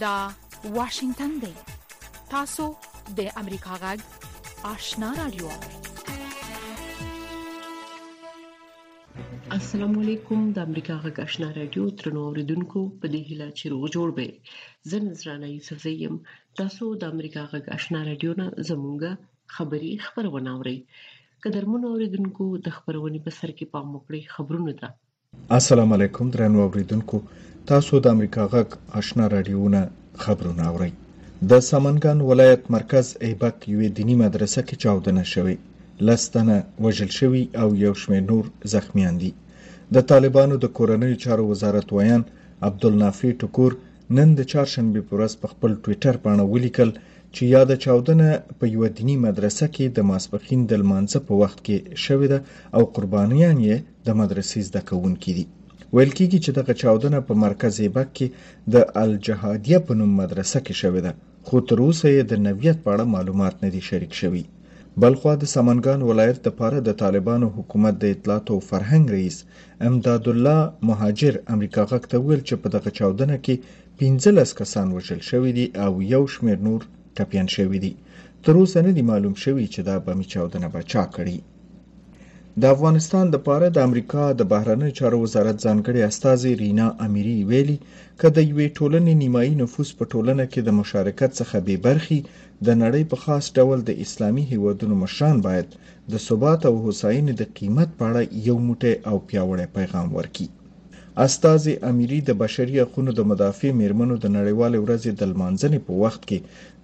دا واشنگتن دی تاسو د امریکا غږ آشنا رادیو السلام علیکم د امریکا غږ آشنا رادیو ترنو اوریدونکو په دې هیله چې روغ جوړ به زه نذرانه یوسف زیم تاسو د امریکا غږ آشنا رادیو نه زمونږه خبری خبرونه اورئ قدرمن اوریدونکو د خبرونې په سر کې پام وکړئ خبرونه ده السلام علیکم درنو اوریدونکو تاسو د امریکا غږ آشنا رادیوونه خبرونه اورئ د سمنګان ولایت مرکز ایبک یوې دینی مدرسه کې چاودنه شوې لس تنه وژل شوي او یو شمېر نور زخمیان دي د طالبانو د کورنیو چارو وزارت ویان عبدالنافع ټکور نن د چهارشنبې پر ورځ په خپل ټویټر پاڼه ولیکل چې یاده چاودنه په یوه دیني مدرسه کې د ماسپښین د لمانځه په وخت کې شوې ده او قربانیان یې د مدرسې زده کوونکي دي ویل کیږي چې دغه چاودنه په مرکز ایبک کې د الجهادیه په نوم مدرسه کې شوې ده خو تر اوسه یې د نوعیت په اړه معلومات نه دي شریک شوي. بلخوا د سمنګان ولایت دپاره د طالبانو حکومت د اطلاعاتو او فرهنګ رئیس امدادالله مهاجر امریکا غږ ته وویل چې په دغه چاودنه کې پنځلس کسان وژل شوي دي او یو شمېر نور ټپیان شوي دي. تر اوسه نه دي معلوم شوي چې دا بمي چاودنه به چا کړې. د افغانستان د پاره د امریکا د بهرنیو چارو وزارت ځانګړي استاذې رینا امیری ویلي که د یوې ټولنې نیمایي نفوس په ټولنه کې د مشارکت څخه بې برخي د نړۍ په خاص ډول د اسلامي هیوادونو مشران باید د ثبات او هوساینې د قیمت په اړه یو موټی او پیاوړی پیغام ورکړي استاذې امیری د بشري حقوقو د مدافع میرمنو د نړیوالې ورځې د لمانځنې په وخت کې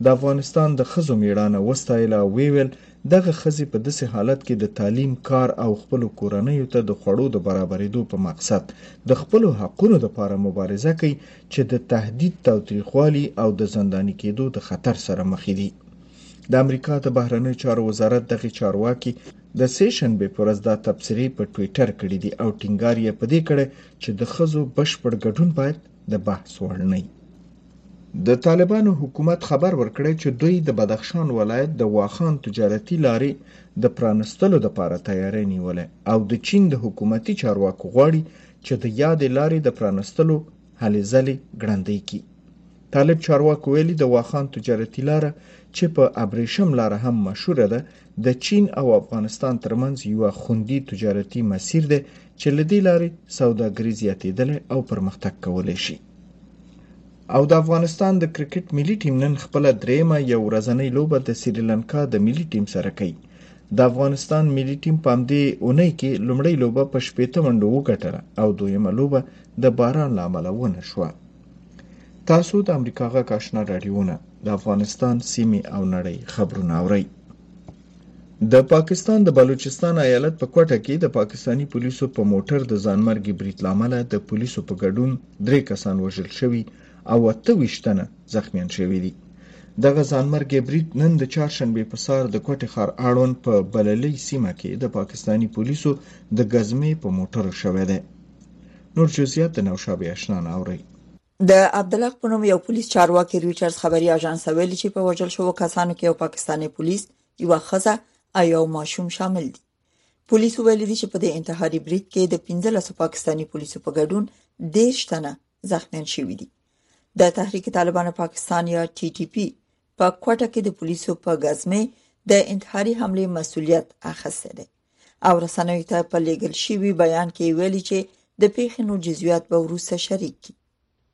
د افغانستان د ښځو میړانه وستایله او ویل دغه ښځې په دسې حالت کې د تعلیم، کار او خپلو کورنیو ته د خوړو د برابرېدو په مقصد د خپلو حقونو لپاره مبارزه کوي چې د تهدید، تاوتریخوالي او د زنداني کېدو د خطر سره مخې دي. د امریکا د بهرنیو چارو وزارت دغې چارواکې د سې شنبې په ورځ دا تبصرې په ټویټر کړې دي او ټینګار یې په دې کړی چې د ښځو بشپړ ګډون باید د بحث وړ نه د طالبانو حکومت خبر ورکړی چې دوی د بدخشان ولایت د واخان تجارتي لارې د پرانستلو لپاره تیاری نیولی او د چین د حکومتي چارواکو غواړي چې د یادې لارې د پرانستلو هلې ځلې ګړندۍ کړي طالب چارواکو ویلي د واخان تجارتي لاره چې په ابریشم لاره هم مشهوره ده د چین او افغانستان ترمنځ یو خوندي تجارتي مسیر دی چې له دې لارې سوداګري زیاتېدلی او پرمختګ کولی شي او د افغانستان د کرکټ ملي ټیم نن خپل درېمه یو ورځنۍ لوبه د سریلانکا د ملي ټیم سره کوي د افغانستان ملي ټیم په همدې اونۍ کې لومړۍ لوبه په شپېته منډو وګټله او دویمه لوبه د باران له امله ونه شوه تاسو د امریکا غږ آشنا راډیوونه د افغانستان سیمې او نړۍ خبرونه اورئ د پاکستان د بلوچستان ایالت په کوټه کې د پاکستاني پولیسو په موټر د ځانمرګي برید له امله د پولیسو په ګډون درې کسان وژل شوي او اته ویشت تنه زخمیان شوي دي. دغه ځانمرګی برید نن د چهارشنبې په سهار د کوټې ښار اړوند په بللۍ سیمه کې د پاکستاني پولیسو د ګزمې په موټرو شوی دی نور جزئیات د نوشابې اشنا نه اورئ د عبدالحق په نوم یو پولیس چارواکي رويټرز خبري اژانس ته ویلي چې په وژل شوو کسانو کې یو پاکستانی پولیس یو خزه او یو ماشوم شامل دي پولیس ویلي دي چې په دې انتحاري برید کې د 15 پاکستانی پولیسو په ګډون 10 تنه زخمیان شوي دي د تحریک طالبان پاکستان یا ټي ټي پی په کوټه کې د پولیسو په غزمه د انتحاري حمله مسولیت اخیسته دی او رسنیو ته په لیږل شوي بیان کې ویلي چې د پیښې نور جزئیات به وروسته شریک کړي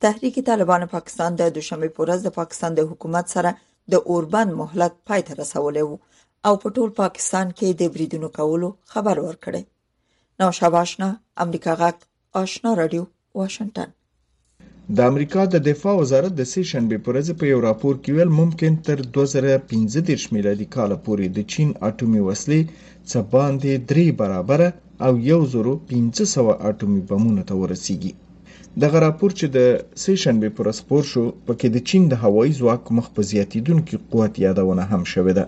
تحریک طالبان پاکستان د دوشنبه په ورځ د پاکستان د حکومت سره د اوربند مهلت پای ته رسولی وو او په ټول پاکستان کې د بریدونو کولو خبر ورکړي نو شاباشنا امریکا غاک آشنا رادیو واشنگتن د امریکا د دفاع وزارت د سې شنبې پر ورځ په یو راپور کې ویل ممکن تر 2015 میلادي کال پورې د چین اټومي وسلې څه باندې درې برابره او 1500 اټومي بمونو ته ورسیږي دغه راپور چې د سې شنبې پر ورځ خپور شو پکې د چین د هوایي ځواک مخ په زیاتیدونکو قوت یادونه هم شوې ده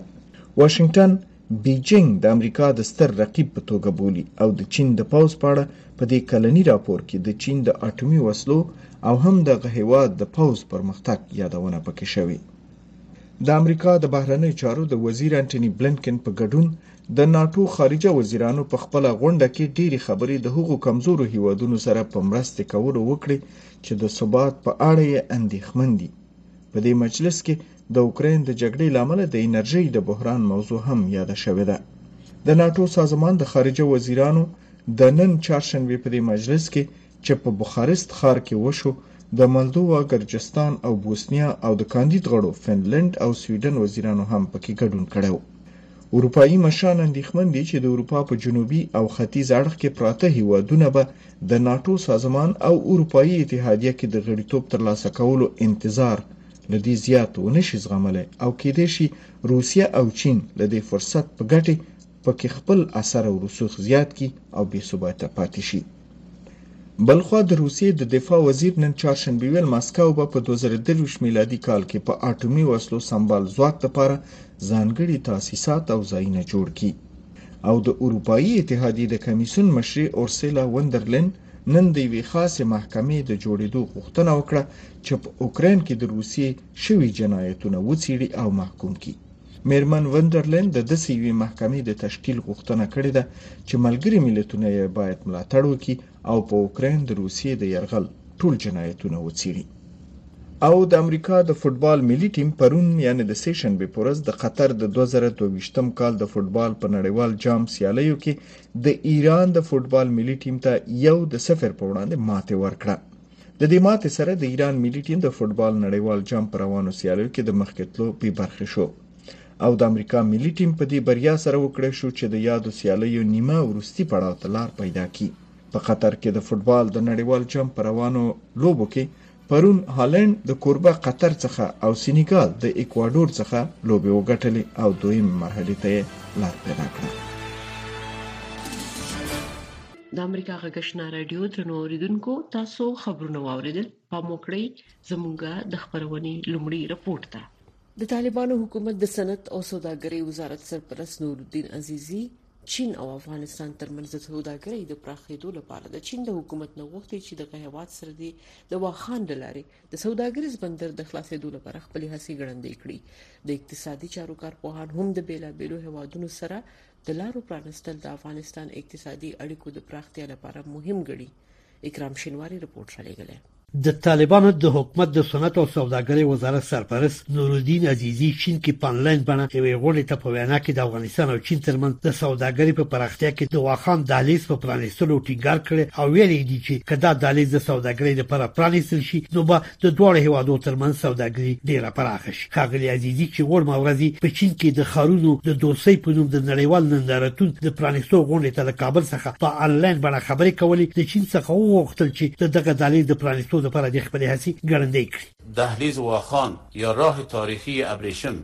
واشنگټن بیجینګ د امریکا د ستر رقیب په توګه بولي او د چین د پوځ په اړه په دې کلني راپور کې د چین د اټومي وسلو او هم دغه هیواد د پوځ پرمختګ یادونه پکې شوې. د امریکا د بهرنیو چارو د وزیر انټوني بلینکن په ګډون د ناټو خارجه وزیرانو په خپله غونډه کې ډېری خبرې د هغو کمزورو هیوادونو سره په مرستې کولو وکړې چې د ثبات په اړه یې اندېښمن دي. په دې مجلس کې د اوکراین د جګړې له امله د انرژۍ د بحران موضوع هم یاده شوې ده. د ناټو سازمان د خارجه وزیرانو د نن چهارشنبې په دې مجلس کې چې په بخارست ښار کې وشو، د ملدووا، ګرجستان او بوسنیا او د کاندید غړو فنلنډ او سویډن وزیرانو هم پکې ګډون کړی و. اروپايي مشران اندېښمن دي چې د اروپا په جنوبي او ختیځ اړخ کې پراته هېوادونه به د ناټو سازمان او اروپايي اتحادیه کې د غړیتوب ترلاسه کولو انتظار له دې زیات ونه شي زغملی او کېدای شي روسیه او چین له دې فرصت په ګټې پکې خپل اثر او رسوخ زیات کړي او بې ثباته پاتې شي. بلخوا د روسیې د دفاع وزیر نن چهارشنبه ویل مسکو به په دوه زره درویشت میلادي کال کې په اټومي وسلو سمبال ځواک لپاره ځانګړي تاسیسات او ځایونه جوړ کړي او د اروپایي اتحادیې د کمیسیون مشرې اورسیلا وندرلین نن د یوې خاصې محکمې د جوړېدو غوښتنه وکړه چې په اوکراین کې د روسیې شوي جنایتونه وڅیړي او محکوم کړي میرمن وندرلین د داسې یوې محکمې د تشکیل غوښتنه کړې ده چې ملګري ملتونه یې باید ملاتړ وکړي او په اوکراین د روسیې د يرغل ټول جنایتونه وڅیړي او د امریکا د فوټبال ملي ټیم پرون یعنی د سه شنبه پر ورځ د قطر د 2022م کال د فوټبال په نړیوال جام سیالیو کې د ایران د فوټبال ملي ټیم ته یو د صفر په وړاندې ماته ورکړه د دې ماتې سره د ایران ملي ټیم د فوټبال نړیوال جام پر روانو سیالیو کې د مخکې تلو بې برخې شو او د امریکا ملي ټیم په دې بریا سره وکړای شو چې د یادو سیالیو نیمه وروستي پړاو ته لار پیدا کړي په قطر کې د فوټبال د نړیوال جام پر روانو لوبو کې پرون هالند د کوربه قطر څخه او سینیګال د ایکوادور څخه لوبې وګټلې او دویم مرحله ته لار پیدا کړه د امریکا غږشنا رادیو ترنو اوریدونکو تاسو خبرونه واوریدل په موکړی زمونږه د خبرونې لومړی رپورت ده د طالبانو حکومت د صنعت او سوداګرۍ وزارت سرپرست نور الدین عزیزی چین او افغانستان ترمنځ د سوداګرۍ د پراخېدو لپاره د چین د حکومت نه غوښتي چې د غهواد سره دی د واخان د لارې د سوداګریز بندر د خلاصېدو لپاره خپل هڅې ګړندې کړي د اقتصادي چارو کارپوهان هم د بیلابیلو هوادونو سره د لارو پرانستل د افغانستان اقتصادي اړیکو د پراختیا لپاره مهم ګڼي اکرام شینواری رپورټ رالیږلی د طالبانو د حکومت د صنعت او سوداګرۍ وزارت سرپرست نورالدین عزیزي چین کې په انلاین بڼه یوې غونډې ته په وینا کې د افغانستان او چین ترمنځ د سوداګرۍ په پراختیا کې د واخان دهلیز په پرانیستلو ټینګار کړی او ویلي دي چې که دا دهلیز د سوداګرۍ لپاره پرانیستل شي نو به د دواړو هیوادو ترمنځ سوداګري ډیره پراخه شي خاغلی عزیزي چې غورما ورځي په چین کې د خارونو د دوسي په نوم د نړیوال نندارتون د پرانیستو غونډې ته له کابل څخه په انلاین بڼه خبرې کولې د چین څخه وغوښتل چې د دغه دهلیز د پرانیستو لپاره د خپلې هڅې ګړندۍ کړي دهلیز واخان یا راه تاریخی ابریشم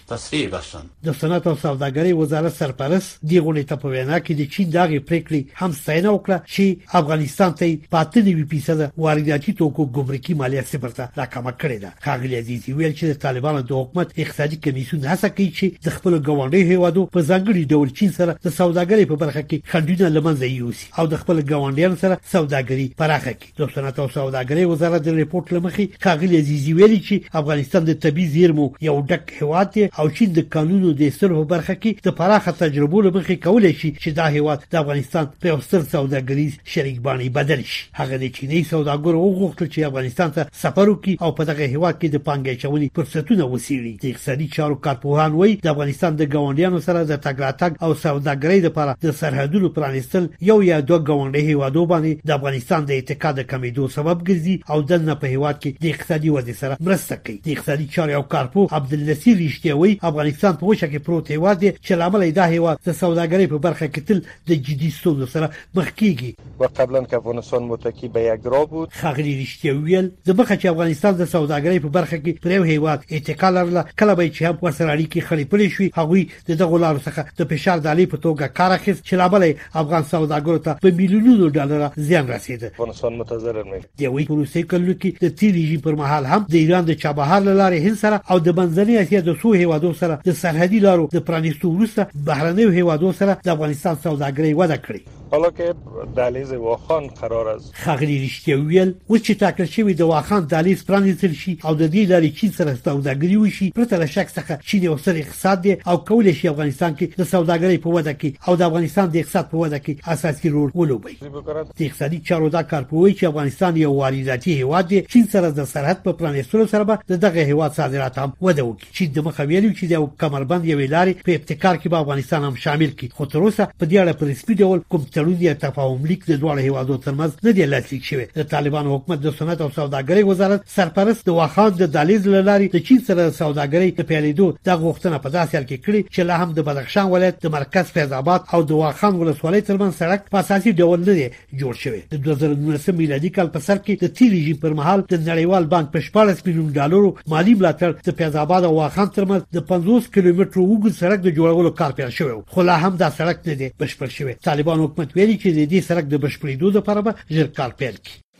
تصفیې بخشن. د صنعت او سوداګرۍ وزارت سرپرست دې غونډې ته په وینا کې د چین د هغې پرېکړې هم ستاینه وکړه چې افغانستان ته یې په اته نوي فیصده وارداتي توکو ګمرکي مالیه صفر ته راکمه کړې ده. ښاغلي عزیزي وویل چې د طالبانو د حکومت اقتصادي کمیسیون هڅه کوي چې د خپلو ګاونډیو هېوادو په ځانګړي ډول چین سره د سوداګرۍ په برخه کې خنډونه له منځه یوسي او د خپلو ګاونډیانو سره سوداګري پراخه کړي. د صنعت او سوداګرۍ وزارت د رپورت لمخې ښاغلي عزیزي ویلي چې افغانستان د طبي زیرمو یو ډک هیواد دی او چین د کانونو د ایستلو په برخه کې د پراخه تجربو لمخې کولی شي چې دا هیواد د افغانستان په یو ستر سوداګریز شریک باندې بدل شي هغه د چیني سوداګرو وغوښتل چې افغانستان ته سفر وکړي او په دغه هیواد کې د پانګې اچونې فرصتونه وڅېړي د اقتصادي چارو کارپوهان وایي، د افغانستان د ګاونډیانو سره د تګ راتګ او سوداګرۍ لپاره د سرحدونو پرانیستل یو یا دوه ګاونډي هېوادو باندې د افغانستان د اتکا د کمېدو سبب ګرځي او دننه په هېواد کې د اقتصادي ودې سره مرسته کوي. د اقتصادي چارو یو کارپوه عبدالنصیر رښتیا وایي، افغانستان په وچه کې پروت هېواد دی چې له امله یې دا هېواد د سوداګرۍ په برخه کې تل د جدي ستونزو سره مخ کیږي و قبلا که افغانستان متکی به یګرا بود خغلی رښتیا ویل د مخه چې افغانستان د سوداګرۍ په برخه کې پر یو هیواد اتکا لرله کله به چې هم ورسره اړیکې خړې پړې شوې هغوی د دغه لارو څخه د فشار دالې په توګه کار اخیست چې لامل افغان سوداګرو ته په میلیونونو ډالر زیان رسیده افغانستان متضرر میشه د یوې پروسې کلو کې د تیل رژیم پر مهال هم د ایران د چابهار له لارې هند سره او د منځنۍ اسیا د څو هیوادو سره د سرحدي لارو د پرانیستو وروسته بهرنیو هیوادو سره د افغانستان سوداګرۍ وده کړې حالا که دهلیز واخان قرار است ښاغلي رښتیا وویل اوس چې ټاکل شوی د واخان دهلیز پرانیستل شي او د دې لارې چین سره سوداګري وشي پرته له شک څخه چین یو ستر اقتصاد دی او کولی شي افغانستان کې د سوداګرۍ په وده کې او د افغانستان د اقتصاد په وده کې اساسي رول ولوبوي د اقتصادي چارو دا کارپوه چې افغانستان یو وارداتي هېواد دی، چین سره د سرحد په پرانېستلو سره به د دغه هېواد صادرات هم وده وکړي. چین د مخه ویلي چې د یو کمربند یوې لارې په ابتکار کې به افغانستان هم شامل کړي، خو تر اوسه په دې اړه په رسمي ډول کوم تړون یا تفاهم لیک د دواړو هېوادو ترمنځ نه دی لاسلیک شوی. د طالبانو حکومت د صنعت او سوداګرۍ وزارت، سرپرست د واخان د دهلیز له لارې د چین سره د سوداګرۍ د پیلېدو دا غوښتنه په داسې حال کې کړې چې لا هم د بدخشان ولایت د مرکز فیض اباد او د واخان ولسوالۍ ترمنځ سړک په اساسي ډول نه دی جوړ شوی د 2019 میلادي کال په سر کې د تیر رژیم پر مهال د نړیوال بانک په 14 میلیون ډالرو مالي ملاتړ د فیض اباد او واخان ترمنځ د 50 کیلومترو اوږد سړک د جوړولو کار پیل شوی خو لا هم دا سړک نه دی بشپړ شوی طالبان حکومت ویلي چې د دې سړک د بشپړېدو لپاره به ژر کار پیل کړي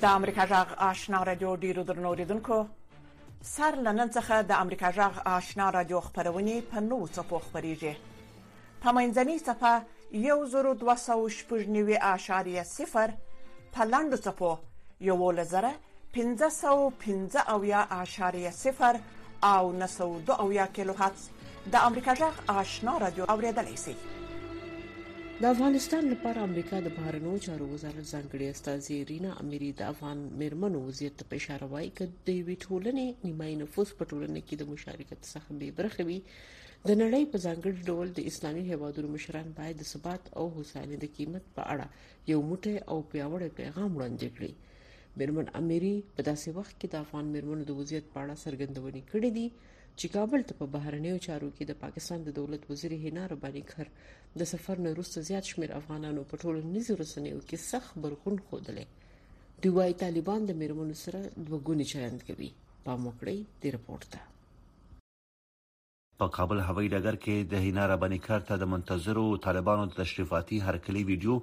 د امریکا جغ آشنا رادیو ډیرو درنو اوریدونکو سر لنن څخه د امریکا جغ آشنا رادیو خبرونه په نو څپو خبريږي په منځني صفه 1290.0 په لاندو څپو 11515.0 او 902 کیلو هرتز د امریکا جغ آشنا رادیو اوریدلای سي. د افغانستان لپاره امریکا د بهرنیو چارو وزارت ځانګړې استازې رینا امیري د افغان میرمنو وضعیت ته په اشاره وایي که د یوې ټولنې نیمایي نفوس په ټولنه کې د مشارکت څخه بې برخې وي د نړۍ په ځانګړي ډول د اسلامي هیوادونو مشران باید د ثبات او هوساینې د قیمت په اړه یو موټی او پیاوړی پیغام وړاندې کړي میرمن امیري په داسې وخت کې د افغان میرمنو د وضعیت په اړه څرګندونې کړې دي چې کابل ته په بهرنیو چارو کې د پاکستان د دولت وزیر هینا رباني کر د سفر نه وروسته زیات شمیر افغانانو په ټولنیزو رسنیو کې سخت برغون خوده دی وای طالبان د میرمنو سره دوه ګونی چلند کوي پام وکړئ د رپورت ته په کابل هوایي ډګر کې د هینا رباني کار ته د منتظرو طالبانو د تشریفاتي هرکلی ویډیو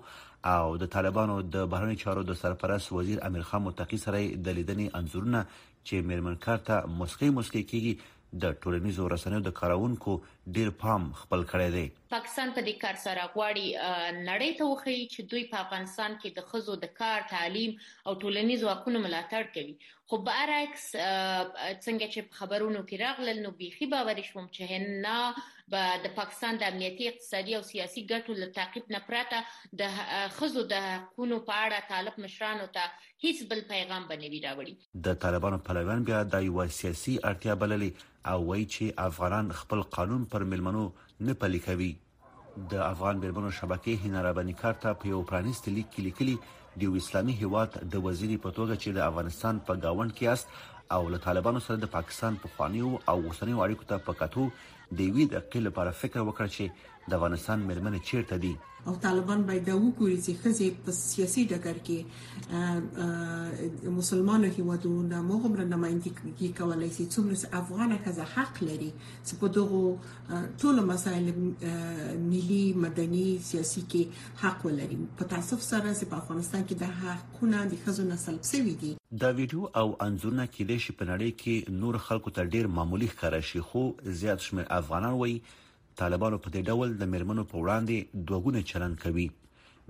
او د طالبانو د بهرنی چارو د سرپرست وزیر امیر خان متقی سره د لیدنې انزورونه چې مېرمن کار ته موسکۍ موسکۍ کېږي، د ټولنیزو رسنیو د کاروونکو ډېر پام خپل کړی دی. پاکستان په دې کار سره غواړي نړۍ ته وښيي چې دوی په افغانستان کې د ښځو د کار، تعلیم او ټولنیزو حقونو ملاتړ کوي، خو برعکس څنګه چې په خبرونو کې راغلل، نو بېخي باوري شوم چې حنا به د پاکستان د امنیتي، اقتصادي او سیاسي ګټو له تعقیب نه پرته د ښځو د حقونو په اړه طالب مشرانو ته هیڅ بل پیغام به نه وي راوړي. د طالبانو پلویان بیا دا یوه سیاسي اړتیا بللې او وایي چې افغانان خپل قانون پر میلمنو نه پلي کوي. د افغان میرمنو شبکې هینا رباني کار ته په یو پرانیستي لیک کې لیکلي، د یو اسلامي هیواد د وزیرې په توګه چې د افغانستان په ګاونډ کې یاست او له طالبانو سره د پاکستان پخوانیو او اوسنیو اړیکو ته په کتو د یوې دقیقې لپاره فکر وکړه چې د افغانستان مرمنې چیرته دي او طالبان باید دا وګوري چې خزه په سیاسي ډګر کې مسلمانو هیوادونو مغمره نمائندګي کولای شي څومره افغان خزه حق لري چې په دغه ټولو مسایل ملي مدني سیاسي کې حق ولري په تاسف سره چې په افغانستان کې د حقونه د خزو نسل سوي دي دا ویډیو او انځورونه کې د شپنړې کې نور خلکو ته ډیر معمولی ښکارا شي خو زیات شمیر افغانان وایي طالبانو په دې ډول د میرمنو په وړاندې دوه ګونه چلند کوي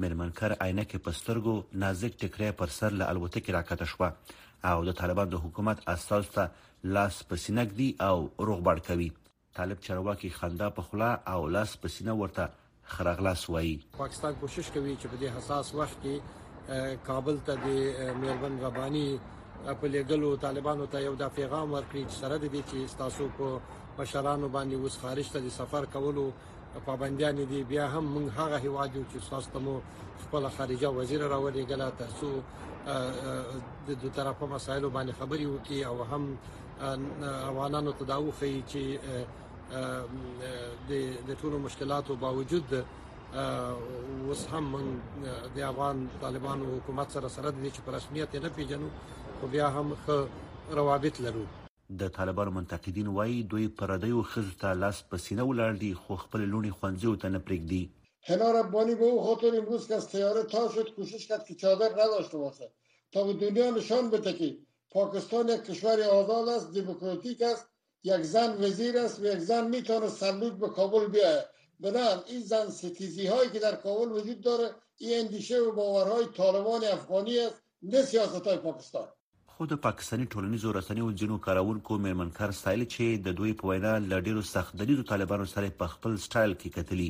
میرمنکر عینکې په سترګو نازک ټکری پر سر له الوتکې راکته شوه او د طالبان د حکومت استاذ ته لاس په سینه ږدي او روغبړ کوي طالب چرواکي خندا په خلا او لاس په سینه ورته خرغلاس وایي پاکستان کوشش کوي چې په دې حساس وخت کې کابل ته د میرمن رباني په لېږلو طالبانو ته یو دا پیغام ورکړي چې سره د دې چې ستاسو په مشرانو باندې اوس خارج ته د سفر کولو پابندیان دي بیا هم موږ هغه هیواد یو چې تاسو ته مو خپل خارجه وزیر راولېږل ترڅو د دوه طرفه مسایلو باندې خبري وکړي او هم افغانانو ته دا وښيي چې د ټولو مشکلاتو باوجود اوس هم موږ د افغان طالبانو حکومت سره سره د دې چې په رسمیت نه پیژنو خو بیا هم ښه روابط لرو د طالبانو منتقدین وایي دوی پردیو ښځو ته لاس په سینه ولاړ دي خو خپل لوڼي ښوونځیو ته نه پرېږدي هنا ربانی به او خاطر امروز که از تیاره تا شد کوشش کرد که چادر نداشته باشد تا به دنیا نشان بده که پاکستان یک کشور آزاد است دموکراتیک است یک زن وزیر است و یک زن میتونه سلوک به کابل بیاید بنام این زن ستیزی هایی که در کابل وجود داره این اندیشه و باورهای طالبان افغانی است نه سیاست های پاکستان خو د پاکستاني ټولنیزو رسنیو ځینو کارونکو میرمنکر ستایلې چې د دوی په وینا له ډېرو سخت دریځو طالبانو سره په خپل سټایل کې کتلي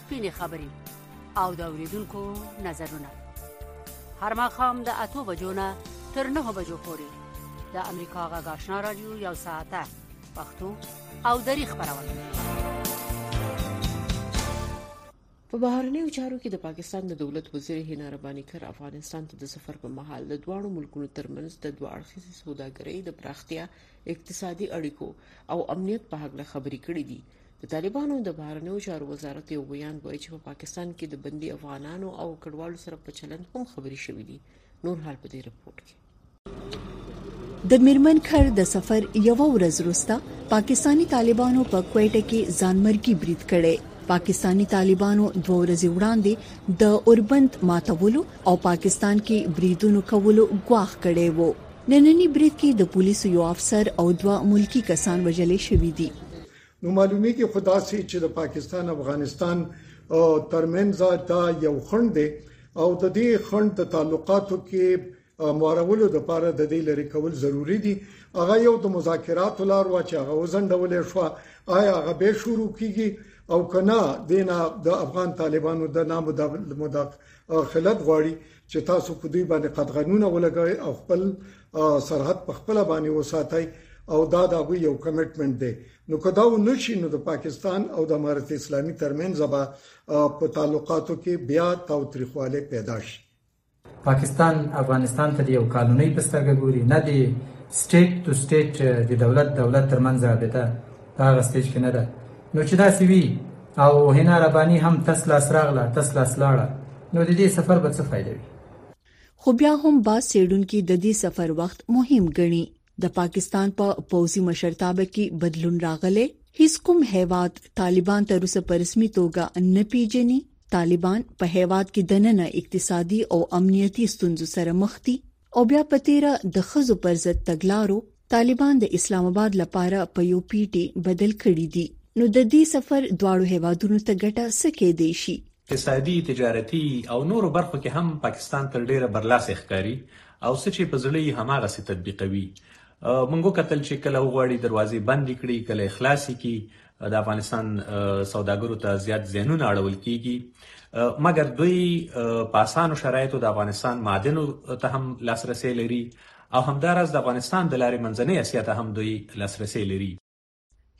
سپینې خبرې او د اوریدونکو نظرونه هر ماښام د اتو بجو نه تر نه بجو پورې د امریکا غږ آشنا رادیو یو ساعته پښتو او دری خبرونه په بهرنیو چارو کې د پاکستان د دولت وزیر هینا ربانی کر افغانستان ته د سفر په مهال د دواړو ملکونو ترمنځ د دوه اړخیزې سوداګرۍ د پراختیا اقتصادي اړیکو او امنیت په اړه خبرې کړې دي د طالبانو د بهرنیو چارو وزارت یو ویاند وایي چې په پاکستان کې د بندي افغانانو او کډوالو سره په چلند هم خبرې شوې دي نور حال په دې رپورت کې د میرمن خر د سفر یو ورځ وروسته پاکستانی طالبانو په کویټه کې ځانمرګي برید کړي پاکستانی طالبانو دوه ورځې وړاندې د اوربند ماتولو او پاکستان کې بریدونو کولو غواخ کړي وو ننني برید کې د پولیسو یو افسر او دوه ملکي کسان وژل شوي دي. نو معلومیږي خو داسې چې د پاکستان افغانستان ترمنځ دا یو خنډ دی او د دې خنډ د تعلقاتو کې مارولو د پاره د دې لری کول ضروری دي هغه یو د مذاکرات لار وا چې هغه وزندول شو آیا هغه به شروع کیږي او کنا دینا د افغان طالبانو د نامو د مداخلت غواړي چې تاسو په دوی باندې قدغنونه ولګوي او خپل سرحد په خپل باندې وساتي او دا د هغه یو کمټمنټ دی نو که دا ونشي نو د پاکستان او د امارت اسلامي ترمنځ به په تعلقاتو کې بیا تاوتریخواله پیدا شي پاکستان افغانستان ته یو قانوني پسترګ ګوري نه دی سټیټ ټو سټیټ د دولت دولت ترمنځ رابطه په هغه سټیج کې نه ده نو چې داسې وي او هینا ربانی هم تس لاس راغله تس لاس لاړه نو د دې سفر به څه فائدہ وي خو بیا هم با سیډونکو د دې سفر وخت مهم ګڼي د پاکستان په پا پوزي مشرتابه کې بدلون راغله هیڅ کوم هیواد طالبان تر اوسه په رسمي توګه نه پیژني طالبان په هیواد کې دننه اقتصادي او امنیتي ستونزو سره مخ دي او بیا په تیره د خزو پر ضد تګلارو طالبان د اسلام آباد لپاره په یو پیټي بدل کړی دي نو د دې سفر دواړو هیوادونو ته ګټه سکه دی شي اقتصادي، تجارتي او نورو برخو کې هم پاکستان تر ډېره برلاسی ښکاري او څه چې په زړه يي هماغسې تطبيقوي. موږ وکتل چې کله وغواړي دروازې بندې کړي، کله يې خلاصې کړي د افغانستان سوداګرو ته زیات زیانونه اړول کیږي مګر دوی په اسانو شرایطو د افغانستان معادنو ته هم لاسرسي لري او همدارس د افغانستان د لارې منځنۍ اسیا ته هم دوی لاسرسي لري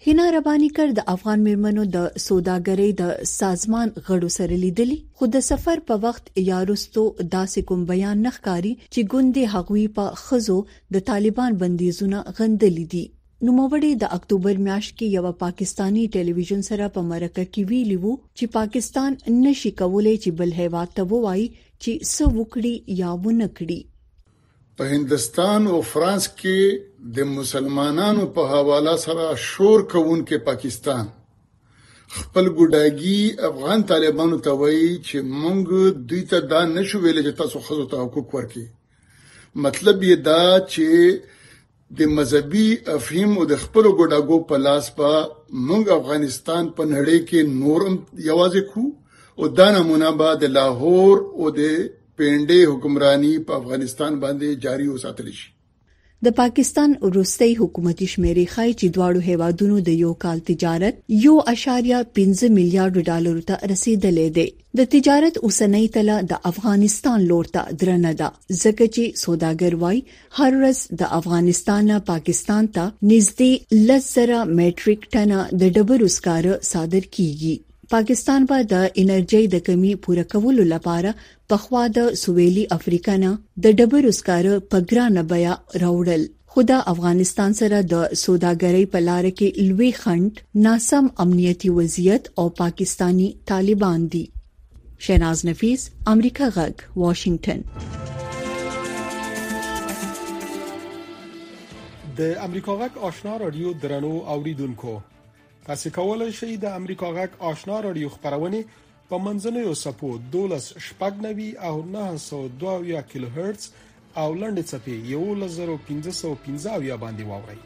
هینا ربانی کر د افغان میرمنو د سوداګرۍ د سازمان غړو سره لیدلی خو د سفر په وخت یارستو داسې کوم بیان نخکاری چې ګوندې هغوی په خزو د طالبان بندیزونه غندلې دي نوموړي د اکتوبر میاشت کې یو پاکستانی ټلویزیون سره په مرکه کې ویلي وو چې پاکستان نشي کولای چې بل هیواد ته ووایي چې څه وکړي یا ونه کړي په هندستان او فرانس کې د مسلمانانو په حواله سره شور کوونکې پاکستان خپل ګډاګي افغان طالبانو ته وایي چې موږ دوی ته دا نشو ویل چې تاسو خزو ته حقوق ورکړي مطلب یې دا چې د مذهبي افهیم او د خپل ګډاګو په لاس په موږ افغانستان په نړۍ کې نورم یوازې کو او دا نمونه به د لاهور او د پینډې حکمرانی په افغانستان باندې جاری وساتل شي د پاکستان وروستۍ حکومتي شمیرې ښایي چې دواړو هیوادونو د یو کال تجارت 1.15 میلیارډ ډالر ته رسیدلې دی د تجارت اوسنۍ تله د افغانستان لور ته درنه ده ځکه چې سوداګر وای هر ورځ د افغانستان نه پاکستان ته نږدې 10000 میټریک ټنه د ډبرو سکاره صادر کیږي پاکستان به د انرژي د کمی پوره کولو لپاره پخوا د سویلي افریقا نه د ډبرو سکاره په ګرانه بیه راوړل خو د افغانستان سره د سوداګرۍ په لار کې لوی خنډ ناسم امنیتي وضعیت او پاکستانی طالبان دي شیناز نفیس امریکا غږ واشنگټن د امریکا غږ آشنا رادیو درنو اوریدونکو تاسو کولای شئ د امریکا غږ آشنا رادیو خبرونه په منځنوي سپو 12 شپږ نوي او 902 کیلو هرتز او لنډې چپې 11515 باندې واوري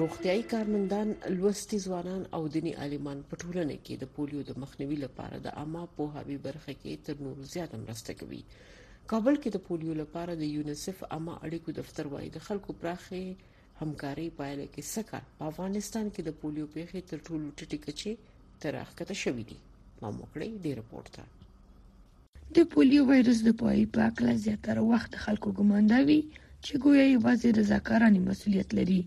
روغتيایي کارمندان لوستي ځوانان او دیني عالمان په ټولنه کې د پولیو د مخنیوي لپاره د عامه پوهاوي برخه کې تر نورو زیاته مرسته کوي کابل کې د پولیو لپاره د یونیسف عامه اړیکو دفتر وایي د خلکو پراخې همکارۍ پایله کې سکه په افغانستان کې د پولیو پیښې تر ټولو ټیټې کچې تر راښکته شوې دي پام وکړئ دې رپورټ ته د پولیو وایرس د پوهاوي په اړه زیاتره وخت د خلکو ګمان دا وي چې ګویا یوازې رضاکاران یې مسؤلیت لري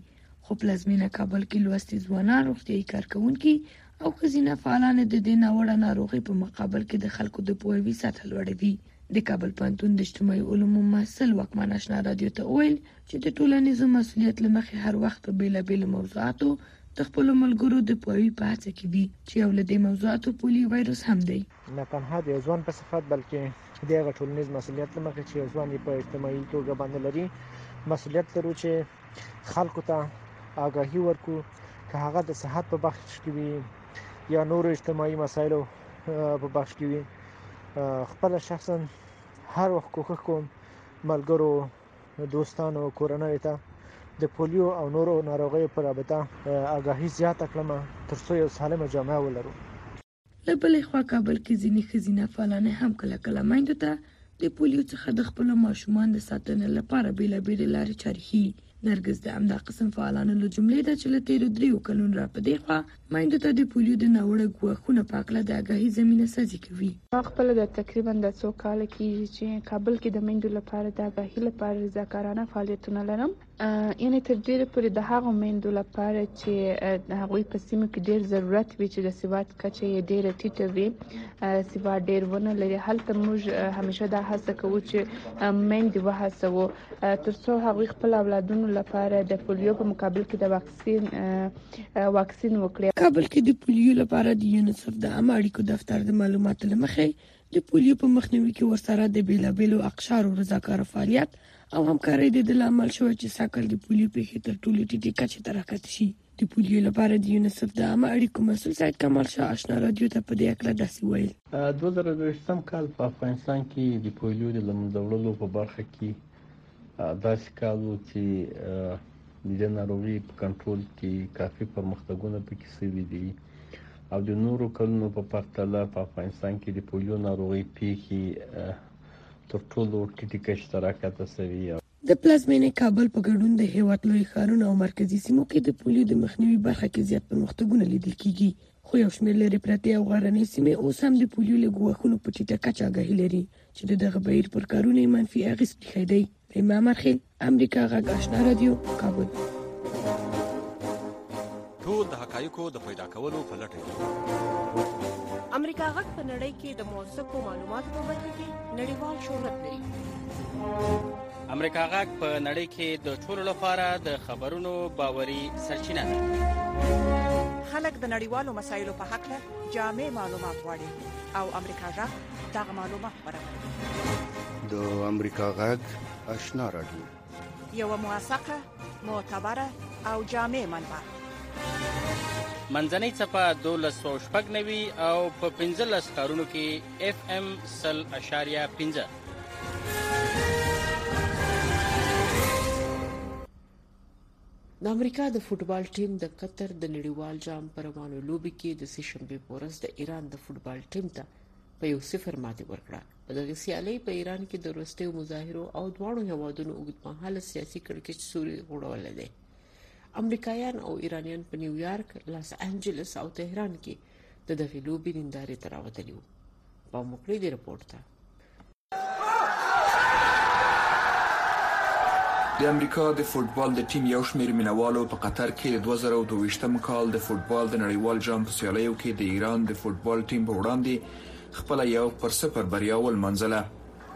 خو پلازمېنه کابل کې لوستي ځوانان روغتیايي کارکوونکي او ښځینه فعالان د دې ناوړه ناروغۍ په مقابل کې د خلکو د پوهاوي سطح لوړوي د کابل پوهنتون د اجتماعي علومو محصل واکمن اشنا رادیو ته وویل چې د ټولنیزو مسولیت له مخې هر وخت په بېلابېلو موضوعاتو د خپلو ملګرو د پوهاوي په هڅه کې دي چې یو له دې موضوعاتو پولي وایروس هم دی. نه تنها د یو ځوان په صفت بلکې د هغه ټولنیز مسولیت له مخې چې یو ځوان یې په اجتماعي توګه باندې لري مسولیت لرو چې خلکو ته آګاهي ورکو که هغه د صحت په بخش کې وي یا نور اجتماعي مسایلو په بخش کې وي خپل شخصا هر وخت کوښښ کوم ملګرو دوستانو او کورنۍ ته د پولیو او نورو ناروغیو په رابطه آګاهي زیاته کړم ترڅو یو سالمه جامعه ولرو له بلې خوا کابل کې ځینې ښځینه فعالانې هم کله کله میندو ته د پولیو څخه د خپلو ماشومان د ساتنې لپاره بېلابېلې لارې چارې ښيي. نرګس د همدا قسم فعالانو له جملې ده چې له تېرو درېیو کلونو راپدېخوا مایندو ته د پولیو د ناوړه ګواښونو په اړه د آګاهي زمینه سازي کوي. ما خپله دا تقریباً دا څو کاله کېږي چې کابل کې د میندو لپاره د آګاهي لپاره رضاکارانه فعالیتونه لرم، یعنې تر ډېره پورې د هغو میندو لپاره چې د هغوی په سیمو کې ډېر ضرورت وي چې د سواد کچه یې ډېره ټیټه وي، سواد ډېر ونه لري، هلته موږ همیشه دا هڅه کوو چې میندې وهڅوو تر څو هغوی خپل اولادونو لپاره د پولیو په مقابل کې د واکسین واکسین واکسین وکړي کابل کې د پولیو لپاره د یونیسف د عامه اړیکو دفتر د معلوماتو لمخې د پولیو په مخنیوي کې ورسره د بیلابیلو اقشارو رضاکار فعالیت او همکاري د لامل شوې چې ساکل د پولیو پیښې تر ټولو ټیټې کچې ته راکته شي د پولیو لپاره د یونیسف د عامه اړیکو مسول سید کمال شاه آشنا رادیو ته په دې اړه داسې ویل 2023 کال په افغانستان کې د پولیو د لمنځه وړلو په برخه کې داسې کال و چې د دې ناروغي په کنټرول کې کافي پرمختګونه پکې شوي دي او د نورو کلونو په پرتله په افغانستان کې د پولیو ناروغي پیخي تر ټولو ټیټې کچې ته راکته شوي. د پلازمېنې کابل په ګډون د هېواد لوی ښارونو او مرکزي سیمو کې د پولیو د مخنیوي برخه کې زیات پرمختګونه لیدل کېږي. خو یو شمېر لرې پرتې او غرنۍ سیمې اوس هم د پولیو له ګواښونو په ټیټه کچه آګاهي لري چې د دغه بهیر پر کارونو یې منفي اغېز پریښی دی ریما مرخیل امریکا غږ آشنا رادیو کابل ټول د حقایقو د پیدا کولو په لټه کې امریکا غږ په نړۍ کې د موثقو معلوماتو په برخه کې نړیوال شهرت لري امریکا غږ په نړۍ کې د ټولو لپاره د خبرونو باوري سرچینه ده خلک د نړیوالو مسایلو په حق له جامع معلومات غواړي او امریکا غږ دا معلومات برابروي د امریکا غږ آشنا راډیو یو موثقه معتبره او جامع منبع منځنۍ چپه 1290 او په 15 کارونو کې اف ام 0.15 د امریکا د فوټبال ټیم د قطر د نړیوال جام پر روانو لوبي کې د سشنبه پورز د ایران د فوټبال ټیم ته په یو صفر ماتې ورکړه په دغه سیالي په ایران کې د وروستیو مظاهرو او دواړو هوادونو اوږدمهاله سیاسي کړکېچ سوري غوړول دي امریکایان او ایرانیان په نیویارک، لاس انجلس او تهران کې د دغه لوبي نندارې ته راوتلي وو. په مخکې دی رپورت ته د امریکا د فوټبال د ټیم یو شمېر مینوالو په قطر کې د 2022م کال د فوټبال د نړیوال جام په سیالیو کې د ایران د فوټبال ټیم په وړاندې خپل یو پر صفر بریا ولمنځله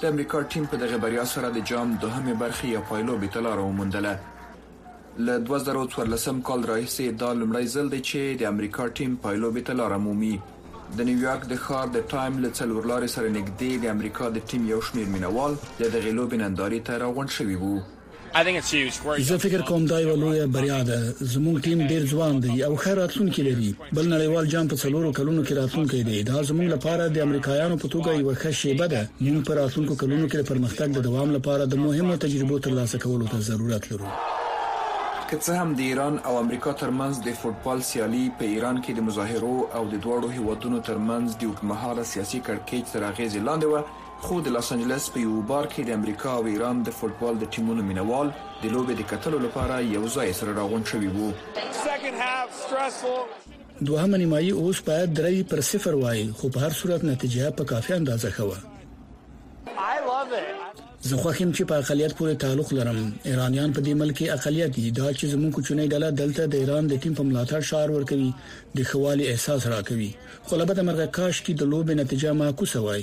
د امریکا ټیم په دغه بریا سره د جام دوهمې برخې یا پایلوبې ته لار وموندله له دوه زره او څوارلسم کال راهیسې دا لومړی ځل دی چې د امریکا ټیم پایلوبې ته لاره مومي. د نیویارک د ښار د ټایم له څلورلارې سره نږدې د امریکا د ټیم یو شمېر مینهوال د دغې لوبې نندارې ته راغونډ شوي وو. زه فکر کوم دا یوه لویه بریا ده. زموږ ټیم ډېر ځوان دی او ښه راتلونکې لري. بل نړیوال جام په څلورو کلونو کې راتلونکی دی دا زموږ لپاره د امریکایانو په توګه یو ښه شیبه ده موږ په راتلونکو کلونو کې د پرمختګ د دوام لپاره د مهمو تجربو ترلاسه کولو ته ضرورت لرو که څه هم د ایران او امریکا ترمنځ د فوټبال سیالي په ایران کې د مظاهرو او د دواړو هیوادونو ترمنځ د اوږدمهاله سیاسي کړکیچ تر اغیزې لاندې وه خو د لاس انجلس په یوه بار کې د امریکا او ایران د فوټبال د ټیمونو مینه وال د لوبې د کتلو لپاره یو ځای سره راغونډ شوي وو. دوهمه نیمایي اوس باید درې پر صفر وای خو په هر صورت نتیجه په کافي اندازه ښه وه. زه خوښ یم چې په اقلیت پورې تعلق لرم. ایرانیان په دې ملک کې اقلیت دي، دا چې زموږ کوچنۍ ډله دلته د ایران د ټیم په ملاتړ شعار ورکوي، د ښه والي احساس راکوي. خو له بده مرغه کاشکې د لوبې نتیجه معکوسه وای.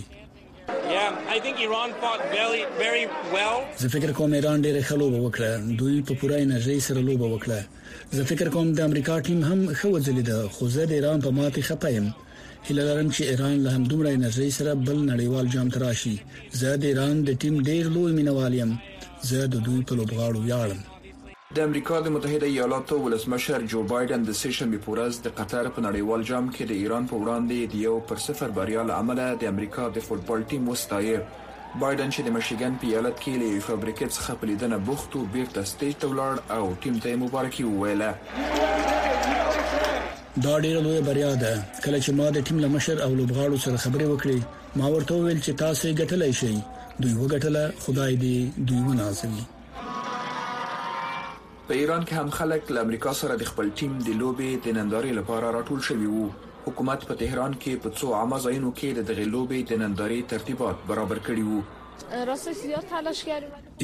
زه فکر کوم ایران ډیره ښه لوبه وکړه دوی په پوره انرژي سره لوبه وکړه زه فکر کوم د امریکا ټیم هم ښه وځلید خو زه د ایران په ماتې خپه یم هیله لرم چې ایران له همدومره انرژي سره بل نړیوال جام تراشي زه د ایران د ټیم ډیر لوی مینوال یم زه د دوی په لوبغاړو ویاړم د امریکا د متحده ایالاتو ولسمشر جو بایډن د سې شنبې په ورځ د قطر په نړیوال جام کې د ایران په وړاندې د یو پر صفر بریا له امله د امریکا د فوټبال ټیم وستایه. بایډن چې د مشیګن په ایالت کې له یوې فابریکې څخه په لیدنه بوخت و، بیرته ستیج ته ولاړ او ټیم ته یې مبارکي وویله. دا ډېره لویه بریا ده. کله چې ما د ټیم له مشر او لوبغاړو سره خبرې وکړې، ما ورته وویل چې تاسې ګټلی شئ. دوی وګټله، خدای دې دوی ونازوي. په ایران کې هم خلک له امریکا سره د خپل ټیم د لوبې د نندارې لپاره راټول شوي وو. حکومت په تهران کې په څو عامه ځایونو کې د دغې لوبې د نندارې ترتیبات برابر کړي وو.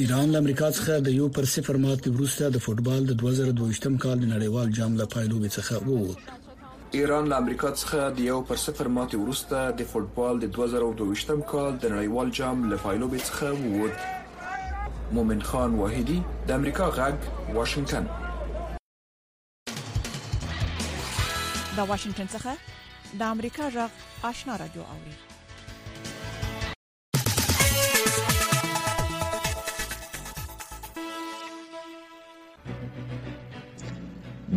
ایران له امریکا څخه د یو پر صفر ماتې وروسته د فوټبال د 2022م کال د نړیوال جام له پایلوبې څخه ووت. ایران له امریکا څخه د یو پر صفر ماتې وروسته د فوټبال د دوه زره او دوه ویشت کال د نړیوال جام له پایلوبې څخه ووت. مومن خان واحدي، د امریکا غږ، واشنګټن. د واشنګټن څخه د امریکا غږ آشنا راډیو اوري.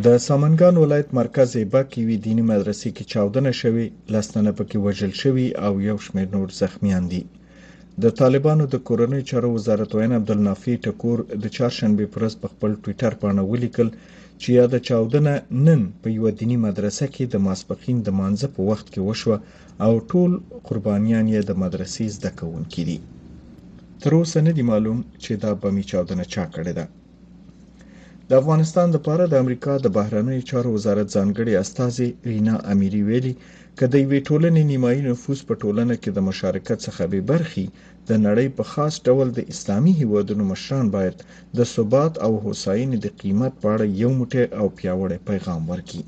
د سامنګان ولایت مرکز ایبک یوې دیني مدرسې کې چاودنه شوې لسنه پکې وژل شوی او یو شمېر نور زخمیان دي د طالبانو د کورنۍ چارو وزارت ویان عبدالنافع ټکور د چهارشنبې پر ورځ په خپل ټوئیټر باندې ولیکل چې یاده چاودنه نن په یو دیني مدرسه کې د ماسپخین د مانځه په وخت کې وشوه او ټول قربانیان یې د مدرسې زده کوونکي دي. تر اوسه نه دي معلوم چې دا بمي چاودنه چا کړې ده. د افغانستان لپاره د امریکا د بهرنیو چارو وزارت ځانګړي استازي رینا امیري ویلي که د یوې ټولنې نیمایي نفوس په ټولنه کې د مشارکت څخه بې برخي د نړۍ په خاص ډول د اسلامي هیوادونو مشران باید د ثبات او هوساینې د قیمت په اړه یو موټی او پیاوړی پیغام ورکړي.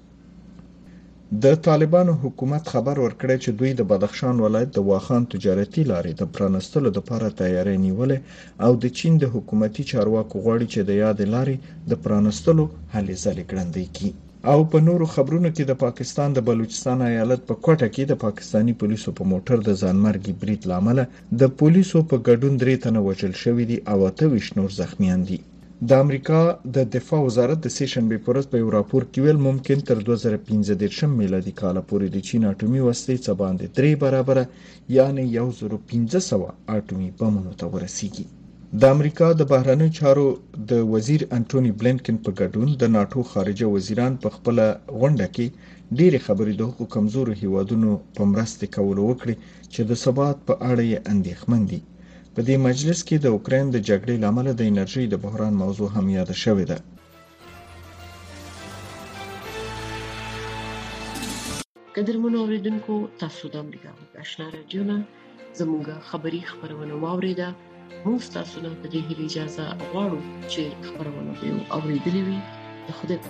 د طالبانو حکومت خبر ورکړی چې دوی د بدخشان ولایت د واخان تجارتي لارې د پرانستلو لپاره تیاری نیولې او د چین د حکومتي چارواکو غواړي چې د یادې لارې د پرانستلو هلې ځلې ګړندۍ کړي. او په نورو خبرونو کې د پاکستان د بلوچستان ایالت په کوټه کې د پاکستاني پولیسو په موټر د ځانمرګي برید له امله د پولیسو په ګډون درې تنه وژل شوي دي او اته ویشت نور زخمیان دي. د امریکا د دفاع وزارت د سې شنبې پر ورځ په یو راپور کې ویل ممکن تر 2015 میلادي کال پورې د چین اټومي وسلې څه باندې درې برابره یعنی 1500 اټومي بمونو ته ورسیږي د امریکا د بهرنیو چارو د وزیر انټونی بلینکن په ګډون د ناتو خارجه وزیران په خپل غونډه کې ډېری خبرې د هغو کمزورو هیوادونو په مرسته کولو وکړي چې د ثبات په اړه یې اندېښمن دي په دې مجلس کې د اوکراین د جګړې له امله د انرژۍ د بحران موضوع هم یاده شوې ده. قدرمنو اوریدونکو تاسو د امریکا غږ آشنا رادیو نه زموږ خبری خبرونه واوریده موږ تاسو نه په دې هیله اجازه غواړو چې خبرونه به اوریدلې وي د خوده په